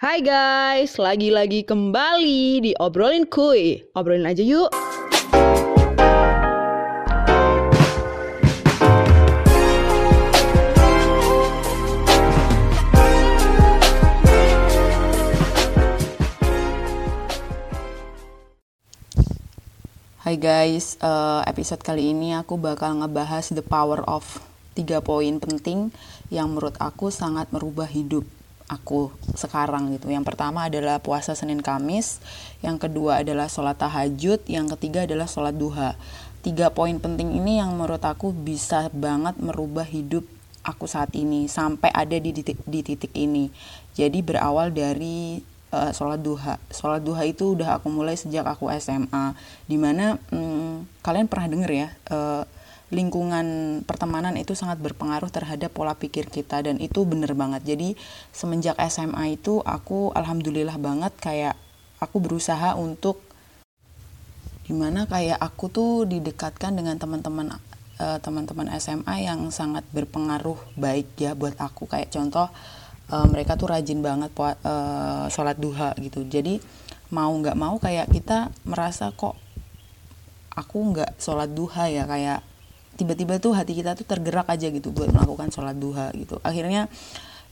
Hai guys, lagi-lagi kembali di Obrolin Kuy. Obrolin aja yuk. Hai guys, uh, episode kali ini aku bakal ngebahas the power of tiga poin penting yang menurut aku sangat merubah hidup aku sekarang gitu. Yang pertama adalah puasa Senin Kamis, yang kedua adalah sholat tahajud, yang ketiga adalah sholat duha. Tiga poin penting ini yang menurut aku bisa banget merubah hidup aku saat ini sampai ada di titik, di titik ini. Jadi berawal dari uh, sholat duha. Sholat duha itu udah aku mulai sejak aku SMA. Di mana hmm, kalian pernah denger ya, uh, lingkungan pertemanan itu sangat berpengaruh terhadap pola pikir kita dan itu bener banget. Jadi semenjak SMA itu aku alhamdulillah banget kayak aku berusaha untuk di mana kayak aku tuh didekatkan dengan teman-teman uh, teman-teman SMA yang sangat berpengaruh baik ya buat aku kayak contoh uh, mereka tuh rajin banget uh, sholat duha gitu jadi mau nggak mau kayak kita merasa kok aku nggak sholat duha ya kayak tiba-tiba tuh hati kita tuh tergerak aja gitu buat melakukan sholat duha gitu. Akhirnya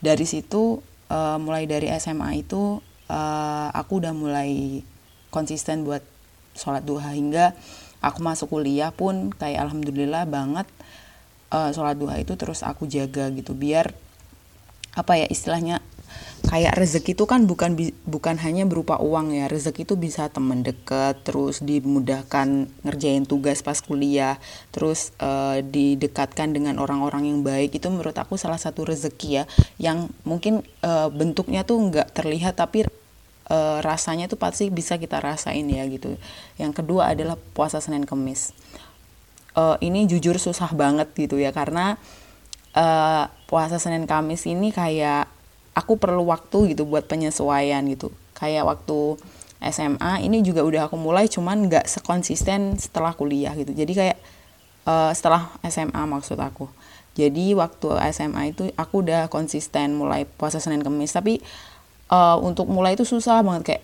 dari situ uh, mulai dari SMA itu uh, aku udah mulai konsisten buat sholat duha hingga aku masuk kuliah pun kayak alhamdulillah banget uh, sholat duha itu terus aku jaga gitu biar apa ya istilahnya kayak rezeki itu kan bukan bukan hanya berupa uang ya. Rezeki itu bisa teman dekat terus dimudahkan ngerjain tugas pas kuliah terus uh, didekatkan dengan orang-orang yang baik. Itu menurut aku salah satu rezeki ya yang mungkin uh, bentuknya tuh nggak terlihat tapi uh, rasanya tuh pasti bisa kita rasain ya gitu. Yang kedua adalah puasa senin kemis. Uh, ini jujur susah banget gitu ya karena uh, puasa Senin Kamis ini kayak aku perlu waktu gitu buat penyesuaian gitu. Kayak waktu SMA ini juga udah aku mulai cuman nggak sekonsisten setelah kuliah gitu. Jadi kayak uh, setelah SMA maksud aku. Jadi waktu SMA itu aku udah konsisten mulai puasa Senin Kamis tapi uh, untuk mulai itu susah banget. Kayak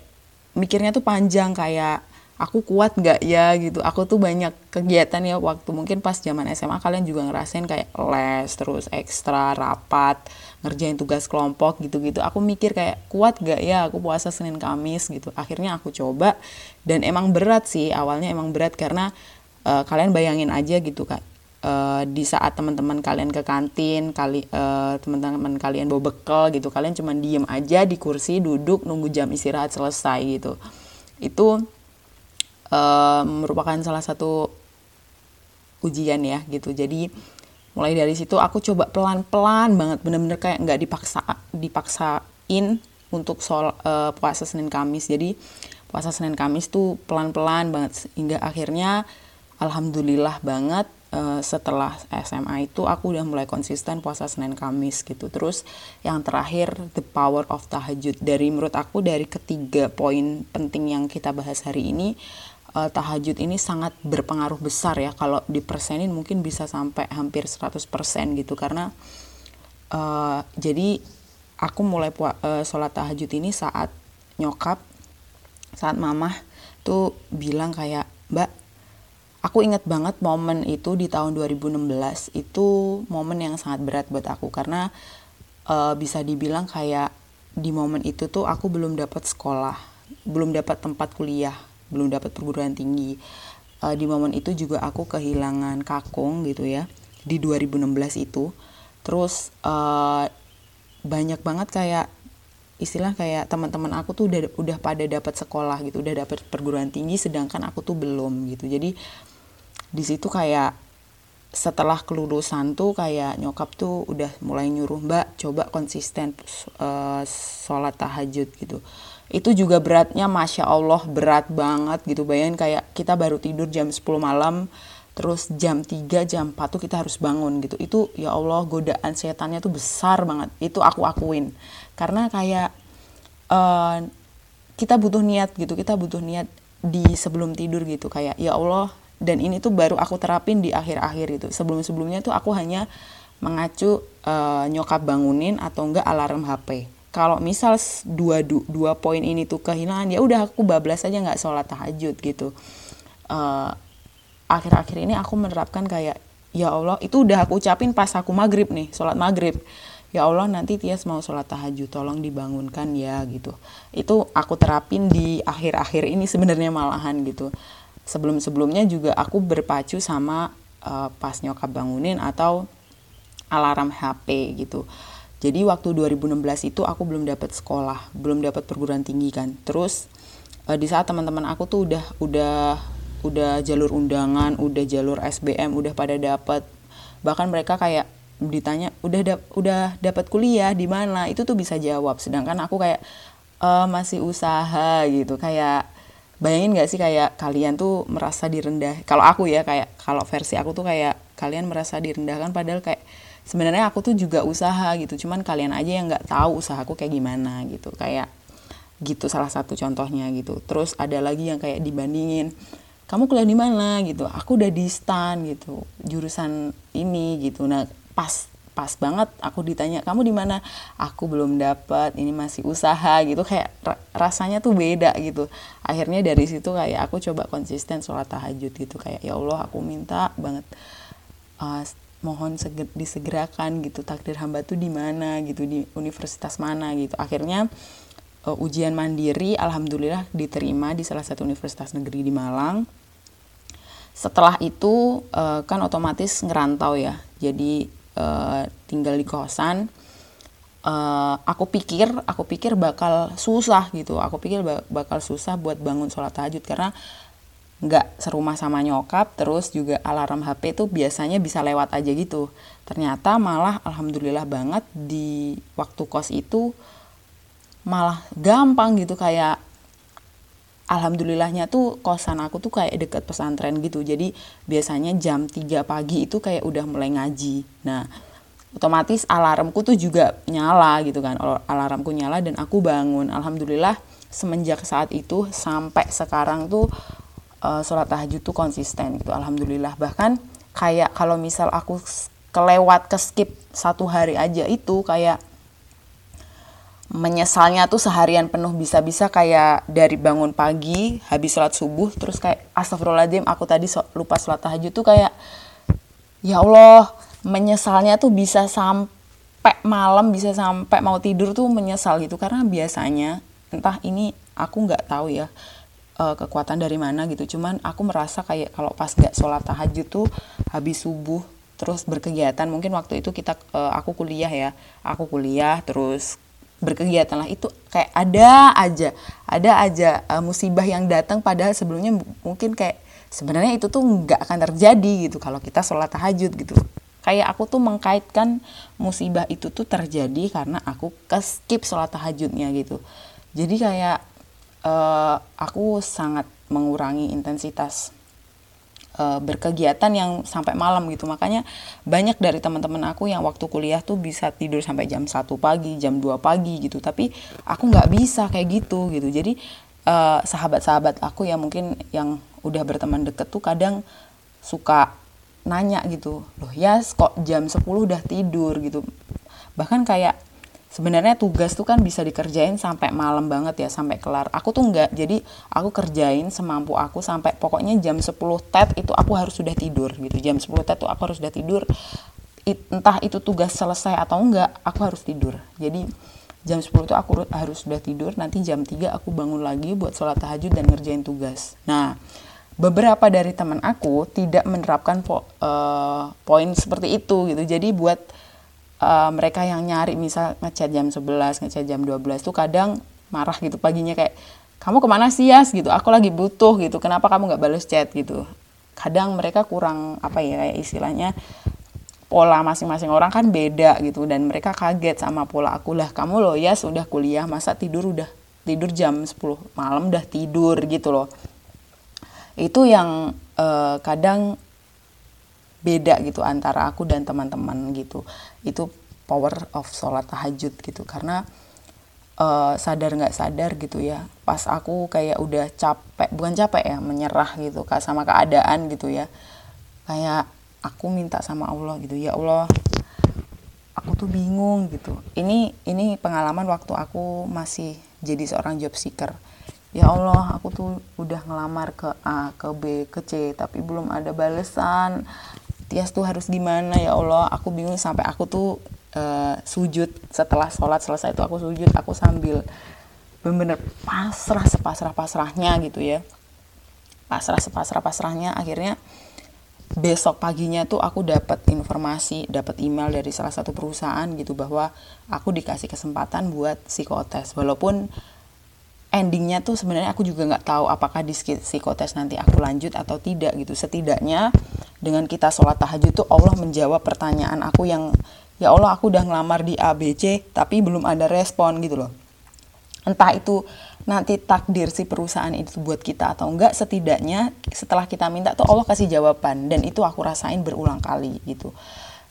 mikirnya tuh panjang kayak aku kuat nggak ya gitu. Aku tuh banyak kegiatan ya waktu mungkin pas zaman SMA kalian juga ngerasain kayak les terus ekstra rapat ngerjain tugas kelompok gitu-gitu. Aku mikir kayak kuat gak ya aku puasa Senin Kamis gitu. Akhirnya aku coba dan emang berat sih awalnya emang berat karena uh, kalian bayangin aja gitu kan uh, di saat teman-teman kalian ke kantin kali uh, teman-teman kalian bawa bekal gitu kalian cuma diem aja di kursi duduk nunggu jam istirahat selesai gitu. Itu uh, merupakan salah satu ujian ya gitu. Jadi mulai dari situ aku coba pelan-pelan banget bener-bener kayak nggak dipaksa dipaksain untuk soal uh, puasa Senin Kamis. Jadi puasa Senin Kamis tuh pelan-pelan banget hingga akhirnya alhamdulillah banget uh, setelah SMA itu aku udah mulai konsisten puasa Senin Kamis gitu. Terus yang terakhir the power of tahajud. Dari menurut aku dari ketiga poin penting yang kita bahas hari ini uh, tahajud ini sangat berpengaruh besar ya. Kalau dipersenin mungkin bisa sampai hampir 100% gitu. Karena uh, jadi aku mulai uh, sholat tahajud ini saat nyokap saat mamah tuh bilang kayak mbak aku inget banget momen itu di tahun 2016 itu momen yang sangat berat buat aku. Karena uh, bisa dibilang kayak di momen itu tuh aku belum dapat sekolah belum dapat tempat kuliah belum dapat perguruan tinggi. Uh, di momen itu juga aku kehilangan kakung gitu ya di 2016 itu. Terus uh, banyak banget kayak istilah kayak teman-teman aku tuh udah udah pada dapat sekolah gitu udah dapat perguruan tinggi sedangkan aku tuh belum gitu. Jadi di situ kayak setelah kelulusan tuh kayak nyokap tuh udah mulai nyuruh mbak coba konsisten uh, sholat tahajud gitu. Itu juga beratnya masya Allah berat banget gitu. Bayangin kayak kita baru tidur jam 10 malam terus jam 3 jam 4 tuh kita harus bangun gitu. Itu ya Allah godaan setannya tuh besar banget. Itu aku akuin. Karena kayak uh, kita butuh niat gitu kita butuh niat di sebelum tidur gitu. Kayak ya Allah dan ini tuh baru aku terapin di akhir-akhir itu. Sebelum-sebelumnya tuh aku hanya mengacu uh, nyokap bangunin atau enggak alarm HP kalau misal dua dua poin ini tuh kehilangan ya udah aku bablas aja nggak sholat tahajud gitu. Uh, akhir-akhir ini aku menerapkan kayak ya Allah itu udah aku ucapin pas aku maghrib nih sholat maghrib. Ya Allah nanti Tias mau sholat tahajud tolong dibangunkan ya gitu. Itu aku terapin di akhir-akhir ini sebenarnya malahan gitu sebelum-sebelumnya juga aku berpacu sama uh, pas nyokap bangunin atau alarm HP gitu. Jadi waktu 2016 itu aku belum dapat sekolah belum dapat perguruan tinggi kan. Terus uh, di saat teman-teman aku tuh udah udah udah jalur undangan udah jalur SBM udah pada dapat bahkan mereka kayak ditanya udah dap udah dapat kuliah di mana? Itu tuh bisa jawab. Sedangkan aku kayak e, masih usaha gitu. Kayak bayangin gak sih kayak kalian tuh merasa direndah? Kalau aku ya kayak kalau versi aku tuh kayak kalian merasa direndahkan padahal kayak sebenarnya aku tuh juga usaha gitu. Cuman kalian aja yang nggak tahu usahaku kayak gimana gitu. Kayak gitu salah satu contohnya gitu. Terus ada lagi yang kayak dibandingin kamu kuliah di mana? gitu. Aku udah di stan gitu jurusan ini gitu. Nah pas pas banget aku ditanya kamu di mana? Aku belum dapat ini masih usaha gitu. Kayak rasanya tuh beda gitu. Akhirnya dari situ kayak aku coba konsisten sholat tahajud gitu. Kayak ya Allah aku minta banget uh, mohon seger, disegerakan gitu. Takdir hamba tuh di mana gitu di universitas mana gitu. Akhirnya uh, ujian mandiri alhamdulillah diterima di salah satu universitas negeri di Malang. Setelah itu uh, kan otomatis ngerantau ya. Jadi uh, tinggal di kosan uh, aku pikir aku pikir bakal susah gitu. Aku pikir bakal susah buat bangun sholat tahajud karena nggak serumah sama nyokap terus juga alarm HP tuh biasanya bisa lewat aja gitu. Ternyata malah alhamdulillah banget di waktu kos itu malah gampang gitu. Kayak alhamdulillahnya tuh kosan aku tuh kayak deket pesantren gitu. Jadi biasanya jam 3 pagi itu kayak udah mulai ngaji. Nah otomatis alarmku tuh juga nyala gitu kan. Alarmku nyala dan aku bangun. Alhamdulillah semenjak saat itu sampai sekarang tuh uh, sholat tahajud tuh konsisten gitu. Alhamdulillah. Bahkan kayak kalau misal aku kelewat ke skip satu hari aja itu kayak menyesalnya tuh seharian penuh bisa-bisa kayak dari bangun pagi habis sholat subuh terus kayak astagfirullahaladzim aku tadi so, lupa sholat tahajud tuh kayak ya Allah menyesalnya tuh bisa sampai malam bisa sampai mau tidur tuh menyesal gitu. Karena biasanya entah ini aku nggak tahu ya uh, kekuatan dari mana gitu. Cuman aku merasa kayak kalau pas gak sholat tahajud tuh habis subuh terus berkegiatan mungkin waktu itu kita uh, aku kuliah ya. Aku kuliah terus berkegiatan lah itu kayak ada aja ada aja uh, musibah yang datang padahal sebelumnya mungkin kayak sebenarnya itu tuh nggak akan terjadi gitu kalau kita sholat tahajud gitu. Kayak aku tuh mengkaitkan musibah itu tuh terjadi karena aku ke skip sholat tahajudnya gitu. Jadi kayak uh, aku sangat mengurangi intensitas uh, berkegiatan yang sampai malam gitu. Makanya banyak dari teman-teman aku yang waktu kuliah tuh bisa tidur sampai jam 1 pagi jam 2 pagi gitu. Tapi aku nggak bisa kayak gitu gitu. Jadi uh, sahabat-sahabat aku yang mungkin yang udah berteman deket tuh kadang suka nanya gitu. Loh ya kok jam 10 udah tidur gitu? Bahkan kayak sebenarnya tugas tuh kan bisa dikerjain sampai malam banget ya sampai kelar. Aku tuh enggak jadi aku kerjain semampu aku sampai pokoknya jam 10 tet itu aku harus sudah tidur gitu. Jam 10 tet tuh aku harus sudah tidur. Entah itu tugas selesai atau enggak aku harus tidur. Jadi jam 10 itu aku harus sudah tidur. Nanti jam 3 aku bangun lagi buat sholat tahajud dan ngerjain tugas. Nah beberapa dari teman aku tidak menerapkan po, uh, poin seperti itu gitu. Jadi buat uh, mereka yang nyari misal ngechat jam 11 ngechat jam 12 tuh kadang marah gitu paginya kayak kamu ke mana sih Yas? gitu aku lagi butuh gitu kenapa kamu nggak balas chat? gitu. Kadang mereka kurang apa ya istilahnya pola masing-masing orang kan beda gitu dan mereka kaget sama pola aku lah kamu loh ya sudah kuliah masa tidur udah tidur jam 10 malam udah tidur gitu loh. Itu yang uh, kadang beda gitu antara aku dan teman-teman gitu. Itu power of sholat tahajud gitu. Karena uh, sadar nggak sadar gitu ya pas aku kayak udah capek bukan capek ya menyerah gitu kak sama keadaan gitu ya kayak aku minta sama Allah gitu ya Allah aku tuh bingung gitu. Ini ini pengalaman waktu aku masih jadi seorang job seeker. Ya Allah aku tuh udah ngelamar ke A ke B ke C tapi belum ada balesan Tias tuh harus gimana ya Allah aku bingung sampai aku tuh uh, sujud setelah sholat selesai itu aku sujud aku sambil bener-bener pasrah sepasrah pasrahnya gitu ya pasrah sepasrah pasrahnya akhirnya besok paginya tuh aku dapat informasi, dapat email dari salah satu perusahaan gitu bahwa aku dikasih kesempatan buat psikotes. Walaupun endingnya tuh sebenarnya aku juga nggak tahu apakah di psikotes nanti aku lanjut atau tidak gitu. Setidaknya dengan kita sholat tahajud tuh Allah menjawab pertanyaan aku yang ya Allah aku udah ngelamar di ABC tapi belum ada respon gitu loh. Entah itu nanti takdir si perusahaan itu buat kita atau enggak setidaknya setelah kita minta tuh Allah kasih jawaban dan itu aku rasain berulang kali gitu.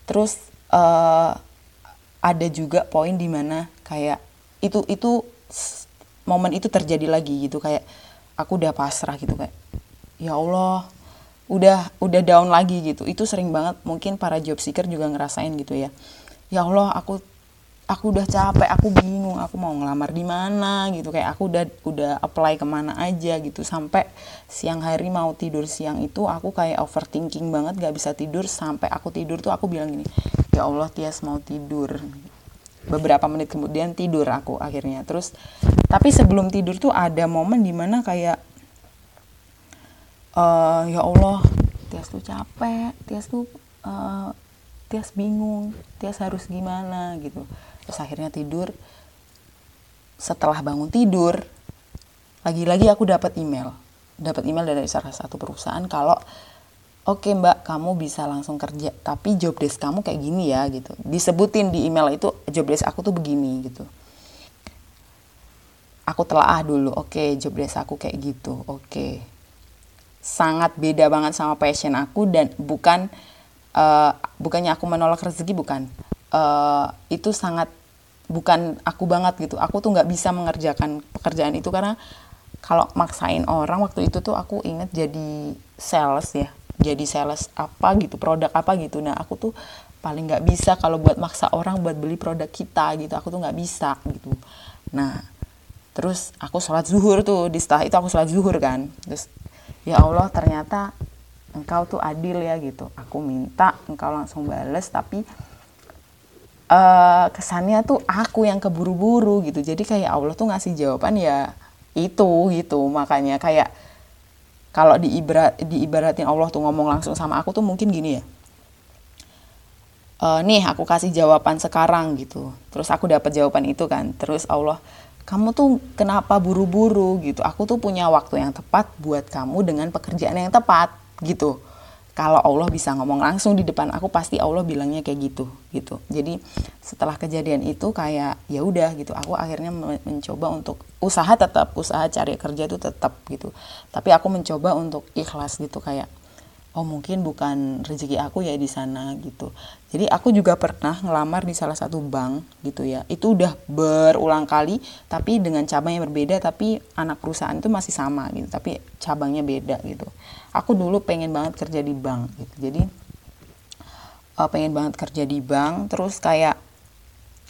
Terus uh, ada juga poin di mana kayak itu itu momen itu terjadi lagi gitu. Kayak aku udah pasrah gitu. Kayak ya Allah udah udah down lagi gitu. Itu sering banget mungkin para job seeker juga ngerasain gitu ya. Ya Allah aku aku udah capek aku bingung aku mau ngelamar di mana gitu. Kayak aku udah udah apply ke mana aja gitu. Sampai siang hari mau tidur siang itu aku kayak overthinking banget gak bisa tidur. Sampai aku tidur tuh aku bilang gini ya Allah Tias mau tidur. Beberapa menit kemudian tidur aku akhirnya. Terus tapi sebelum tidur tuh ada momen di mana kayak uh, ya Allah Tias tuh capek Tias tuh uh, Tias bingung Tias harus gimana gitu. Terus akhirnya tidur. Setelah bangun tidur lagi-lagi aku dapat email. Dapat email dari salah satu perusahaan kalau oke okay, mbak kamu bisa langsung kerja tapi job desk kamu kayak gini ya gitu. Disebutin di email itu job desk aku tuh begini gitu. Aku telah dulu oke okay, job desk aku kayak gitu oke. Sangat beda banget sama passion aku dan bukan uh, bukannya aku menolak rezeki bukan. Uh, itu sangat bukan aku banget gitu. Aku tuh nggak bisa mengerjakan pekerjaan itu karena kalau maksain orang waktu itu tuh aku inget jadi sales ya jadi sales apa gitu produk apa gitu. Nah aku tuh paling nggak bisa kalau buat maksa orang buat beli produk kita gitu. Aku tuh nggak bisa gitu. Nah terus aku sholat zuhur tuh di setelah itu aku sholat zuhur kan. Terus ya Allah ternyata engkau tuh adil ya gitu. Aku minta engkau langsung bales tapi uh, kesannya tuh aku yang keburu-buru gitu. Jadi kayak Allah tuh ngasih jawaban ya itu gitu. Makanya kayak kalau diibarat diibaratin Allah tuh ngomong langsung sama aku tuh mungkin gini ya. Uh, nih aku kasih jawaban sekarang gitu. Terus aku dapat jawaban itu kan. Terus Allah kamu tuh kenapa buru-buru gitu? Aku tuh punya waktu yang tepat buat kamu dengan pekerjaan yang tepat gitu. Kalau Allah bisa ngomong langsung di depan aku pasti Allah bilangnya kayak gitu gitu. Jadi setelah kejadian itu kayak ya udah gitu. Aku akhirnya mencoba untuk usaha tetap usaha cari kerja itu tetap gitu. Tapi aku mencoba untuk ikhlas gitu kayak oh mungkin bukan rezeki aku ya di sana gitu. Jadi aku juga pernah ngelamar di salah satu bank gitu ya. Itu udah berulang kali tapi dengan cabang yang berbeda tapi anak perusahaan itu masih sama gitu. Tapi cabangnya beda gitu. Aku dulu pengen banget kerja di bank gitu. Jadi uh, pengen banget kerja di bank terus kayak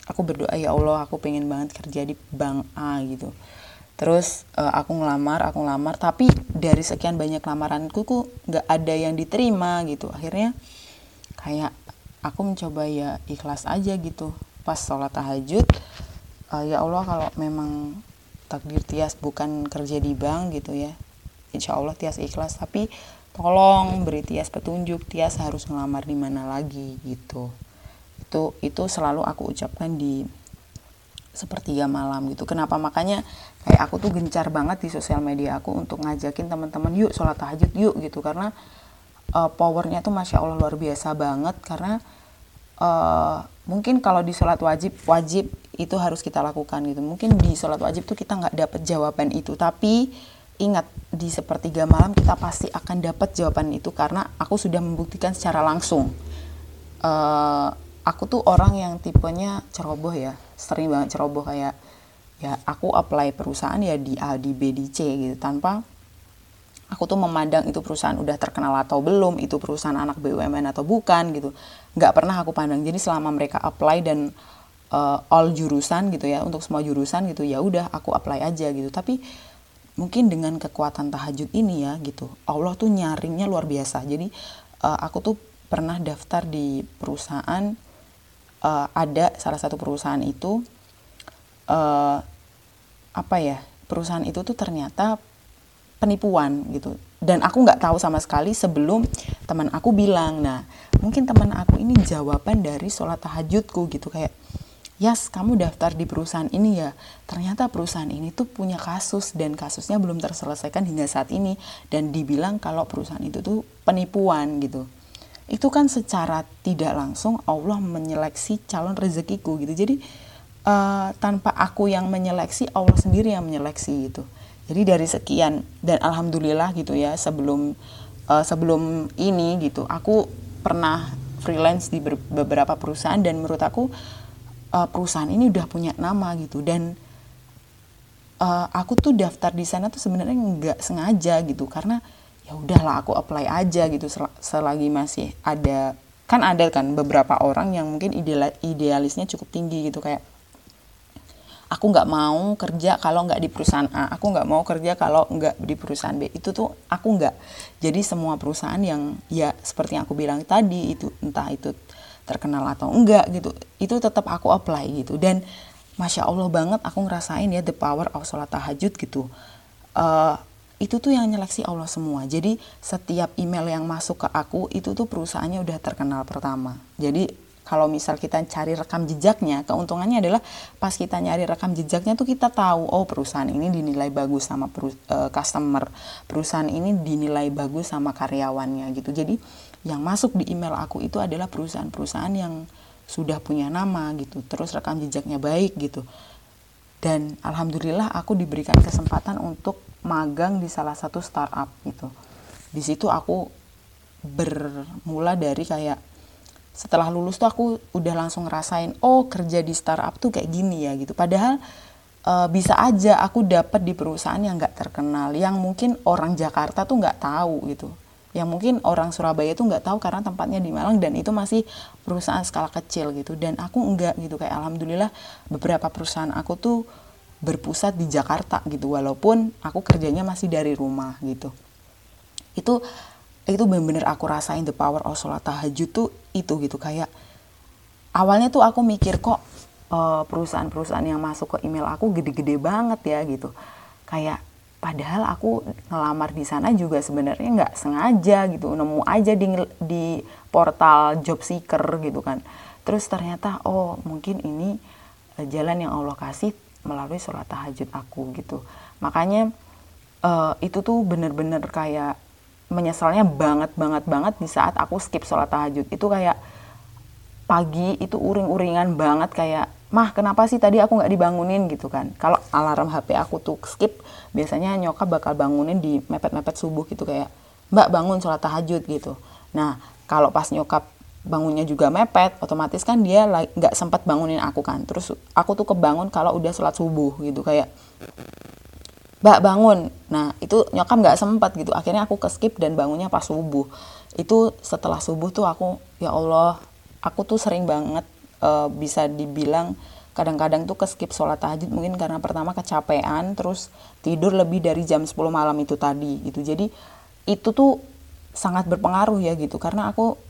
aku berdoa ya Allah aku pengen banget kerja di bank A gitu terus uh, aku ngelamar aku ngelamar. Tapi dari sekian banyak lamaranku kok nggak ada yang diterima gitu. Akhirnya kayak aku mencoba ya ikhlas aja gitu. Pas sholat tahajud uh, ya Allah kalau memang takdir Tias bukan kerja di bank gitu ya insya Allah Tias ikhlas. Tapi tolong beri Tias petunjuk Tias harus ngelamar di mana lagi gitu. Itu itu selalu aku ucapkan di sepertiga malam gitu. Kenapa makanya kayak aku tuh gencar banget di sosial media aku untuk ngajakin teman-teman yuk sholat tahajud yuk gitu karena uh, powernya tuh masya Allah luar biasa banget karena uh, mungkin kalau di sholat wajib wajib itu harus kita lakukan gitu. Mungkin di sholat wajib tuh kita nggak dapet jawaban itu tapi ingat di sepertiga malam kita pasti akan dapat jawaban itu karena aku sudah membuktikan secara langsung. Uh, aku tuh orang yang tipenya ceroboh ya sering banget ceroboh kayak ya aku apply perusahaan ya di A di B di C gitu tanpa aku tuh memandang itu perusahaan udah terkenal atau belum itu perusahaan anak BUMN atau bukan gitu nggak pernah aku pandang. Jadi selama mereka apply dan uh, all jurusan gitu ya untuk semua jurusan gitu ya udah aku apply aja gitu. Tapi mungkin dengan kekuatan tahajud ini ya gitu Allah tuh nyaringnya luar biasa. Jadi uh, aku tuh pernah daftar di perusahaan uh, ada salah satu perusahaan itu uh, apa ya perusahaan itu tuh ternyata penipuan gitu. Dan aku nggak tahu sama sekali sebelum teman aku bilang. Nah mungkin teman aku ini jawaban dari sholat tahajudku gitu kayak Yas kamu daftar di perusahaan ini ya? Ternyata perusahaan ini tuh punya kasus dan kasusnya belum terselesaikan hingga saat ini. Dan dibilang kalau perusahaan itu tuh penipuan gitu itu kan secara tidak langsung Allah menyeleksi calon rezekiku gitu. Jadi uh, tanpa aku yang menyeleksi Allah sendiri yang menyeleksi gitu. Jadi dari sekian dan alhamdulillah gitu ya sebelum uh, sebelum ini gitu aku pernah freelance di beberapa perusahaan dan menurut aku uh, perusahaan ini udah punya nama gitu. Dan uh, aku tuh daftar di sana tuh sebenarnya nggak sengaja gitu karena ya udahlah aku apply aja gitu sel selagi masih ada kan ada kan beberapa orang yang mungkin ideal idealisnya cukup tinggi gitu kayak aku nggak mau kerja kalau nggak di perusahaan A aku nggak mau kerja kalau nggak di perusahaan B. Itu tuh aku nggak. Jadi semua perusahaan yang ya seperti yang aku bilang tadi itu entah itu terkenal atau enggak gitu itu tetap aku apply gitu. Dan masya allah banget aku ngerasain ya the power of sholat tahajud gitu. Uh, itu tuh yang nyeleksi Allah semua jadi setiap email yang masuk ke aku itu tuh perusahaannya udah terkenal pertama jadi kalau misal kita cari rekam jejaknya, keuntungannya adalah pas kita nyari rekam jejaknya tuh kita tahu oh perusahaan ini dinilai bagus sama peru, uh, customer, perusahaan ini dinilai bagus sama karyawannya gitu. Jadi yang masuk di email aku itu adalah perusahaan-perusahaan yang sudah punya nama gitu, terus rekam jejaknya baik gitu. Dan alhamdulillah aku diberikan kesempatan untuk magang di salah satu startup gitu. Di situ aku bermula dari kayak setelah lulus tuh aku udah langsung ngerasain oh kerja di startup tuh kayak gini ya gitu. Padahal uh, bisa aja aku dapat di perusahaan yang nggak terkenal yang mungkin orang Jakarta tuh nggak tahu gitu. Yang mungkin orang Surabaya tuh nggak tahu karena tempatnya di Malang dan itu masih perusahaan skala kecil gitu. Dan aku enggak gitu. Kayak alhamdulillah beberapa perusahaan aku tuh berpusat di Jakarta gitu walaupun aku kerjanya masih dari rumah gitu. Itu itu bener-bener aku rasain the power of sholat tahajud tuh itu gitu kayak awalnya tuh aku mikir kok eh, perusahaan-perusahaan yang masuk ke email aku gede-gede banget ya gitu. Kayak padahal aku ngelamar di sana juga sebenarnya nggak sengaja gitu nemu aja di di portal job seeker gitu kan. Terus ternyata oh mungkin ini eh, jalan yang Allah kasih melalui sholat tahajud aku gitu. Makanya uh, itu tuh bener-bener kayak menyesalnya banget banget banget di saat aku skip sholat tahajud. Itu kayak pagi itu uring-uringan banget kayak mah kenapa sih tadi aku nggak dibangunin? gitu kan. Kalau alarm HP aku tuh skip biasanya nyokap bakal bangunin di mepet-mepet subuh gitu kayak mbak bangun sholat tahajud gitu. Nah kalau pas nyokap bangunnya juga mepet otomatis kan dia nggak sempat bangunin aku kan. Terus aku tuh kebangun kalau udah sholat subuh gitu kayak mbak bangun. Nah itu nyokap nggak sempat gitu. Akhirnya aku ke skip dan bangunnya pas subuh. Itu setelah subuh tuh aku ya Allah aku tuh sering banget uh, bisa dibilang kadang-kadang tuh ke skip sholat tahajud mungkin karena pertama kecapean terus tidur lebih dari jam 10 malam itu tadi gitu. Jadi itu tuh sangat berpengaruh ya gitu. Karena aku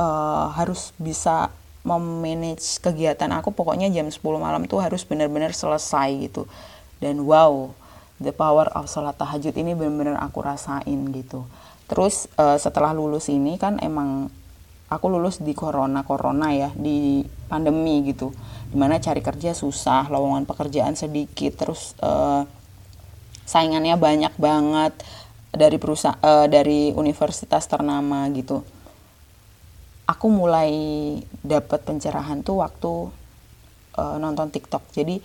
uh, harus bisa memanage kegiatan aku. Pokoknya jam 10 malam tuh harus benar-benar selesai gitu. Dan wow the power of sholat tahajud ini benar-benar aku rasain gitu. Terus uh, setelah lulus ini kan emang aku lulus di corona corona ya di pandemi gitu. Di mana cari kerja susah lowongan pekerjaan sedikit terus uh, saingannya banyak banget dari perusahaan uh, dari universitas ternama gitu aku mulai dapat pencerahan tuh waktu uh, nonton TikTok jadi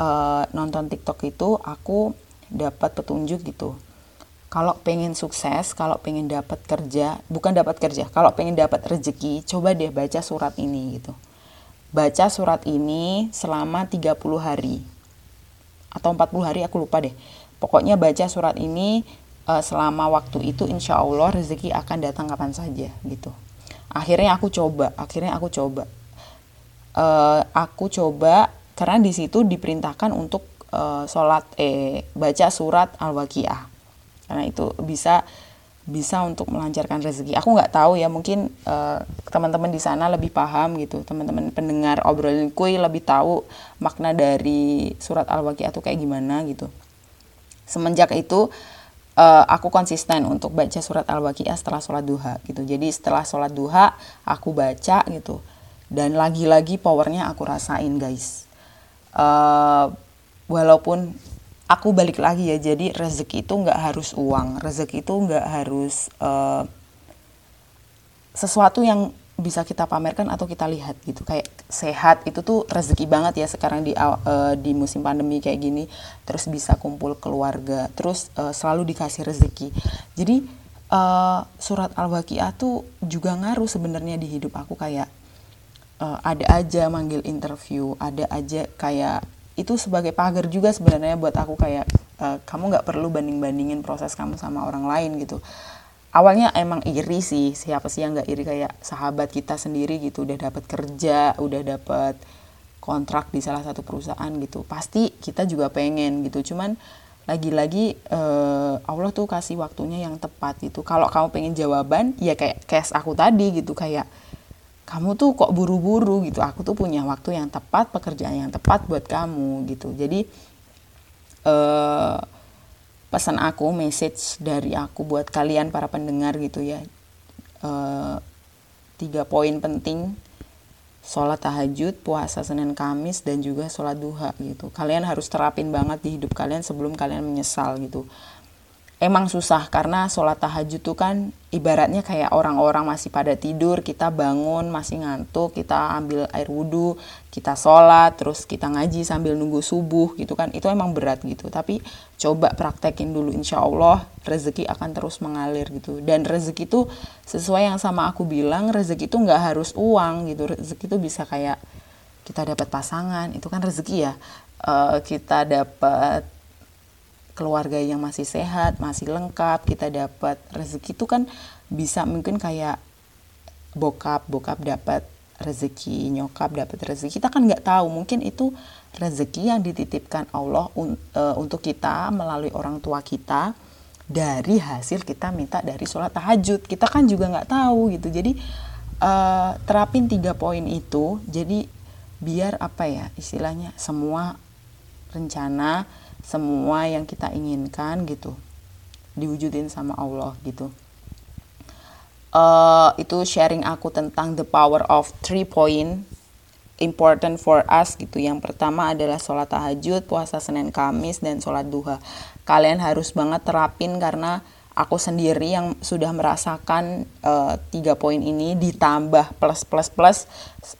uh, nonton TikTok itu aku dapat petunjuk gitu kalau pengen sukses, kalau pengen dapat kerja, bukan dapat kerja, kalau pengen dapat rezeki, coba deh baca surat ini gitu. Baca surat ini selama 30 hari. Atau 40 hari aku lupa deh. Pokoknya baca surat ini uh, selama waktu itu insya Allah rezeki akan datang kapan saja gitu akhirnya aku coba akhirnya aku coba uh, aku coba karena di situ diperintahkan untuk uh, sholat eh baca surat al-waqiah karena itu bisa bisa untuk melancarkan rezeki. Aku nggak tahu ya, mungkin uh, teman-teman di sana lebih paham gitu. Teman-teman pendengar obrolan kue lebih tahu makna dari surat Al-Waqiah itu kayak gimana gitu. Semenjak itu aku konsisten untuk baca surat Al-Waqiah setelah sholat duha gitu. Jadi setelah sholat duha aku baca gitu. Dan lagi-lagi powernya aku rasain guys. Uh, walaupun aku balik lagi ya jadi rezeki itu nggak harus uang rezeki itu nggak harus uh, sesuatu yang bisa kita pamerkan atau kita lihat gitu. Kayak sehat itu tuh rezeki banget ya sekarang di uh, di musim pandemi kayak gini. Terus bisa kumpul keluarga terus uh, selalu dikasih rezeki. Jadi uh, surat al-waqiah tuh juga ngaruh sebenarnya di hidup aku. Kayak uh, ada aja manggil interview ada aja kayak itu sebagai pagar juga sebenarnya buat aku. Kayak uh, kamu nggak perlu banding bandingin proses kamu sama orang lain gitu awalnya emang iri sih siapa sih yang nggak iri? Kayak sahabat kita sendiri gitu udah dapat kerja udah dapat kontrak di salah satu perusahaan gitu. Pasti kita juga pengen gitu cuman lagi-lagi uh, Allah tuh kasih waktunya yang tepat gitu. Kalau kamu pengen jawaban ya kayak case aku tadi gitu kayak kamu tuh kok buru-buru gitu. Aku tuh punya waktu yang tepat pekerjaan yang tepat buat kamu gitu. Jadi uh, pesan aku message dari aku buat kalian para pendengar gitu ya. Uh, tiga poin penting sholat tahajud puasa senin kamis dan juga sholat duha gitu. Kalian harus terapin banget di hidup kalian sebelum kalian menyesal gitu emang susah karena sholat tahajud tuh kan ibaratnya kayak orang-orang masih pada tidur kita bangun masih ngantuk kita ambil air wudhu kita sholat terus kita ngaji sambil nunggu subuh gitu kan. Itu emang berat gitu. Tapi coba praktekin dulu insya Allah rezeki akan terus mengalir gitu. Dan rezeki itu sesuai yang sama aku bilang rezeki itu nggak harus uang gitu. Rezeki itu bisa kayak kita dapat pasangan itu kan rezeki ya. Uh, kita dapat keluarga yang masih sehat, masih lengkap, kita dapat rezeki itu kan bisa mungkin kayak bokap, bokap dapat rezeki, nyokap dapat rezeki. Kita kan nggak tahu, mungkin itu rezeki yang dititipkan Allah un, uh, untuk kita melalui orang tua kita dari hasil kita minta dari sholat tahajud. Kita kan juga nggak tahu gitu. Jadi uh, terapin tiga poin itu. Jadi biar apa ya istilahnya semua rencana semua yang kita inginkan gitu diwujudin sama Allah gitu. Uh, itu sharing aku tentang the power of three point important for us gitu. Yang pertama adalah sholat tahajud puasa senin kamis dan sholat duha. Kalian harus banget terapin karena aku sendiri yang sudah merasakan uh, tiga poin ini ditambah plus plus plus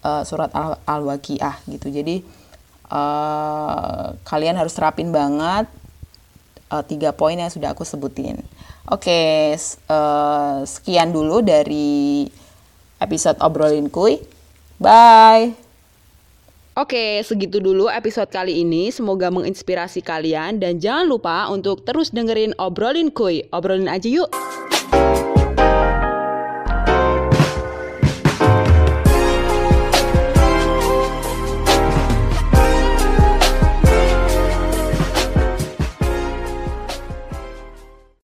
uh, surat al-waqiah gitu. Jadi uh, kalian harus terapin banget uh, tiga poin yang sudah aku sebutin. Oke, okay, uh, sekian dulu dari episode obrolin kuy. Bye. Oke, segitu dulu episode kali ini. Semoga menginspirasi kalian dan jangan lupa untuk terus dengerin obrolin kuy. Obrolin aja yuk.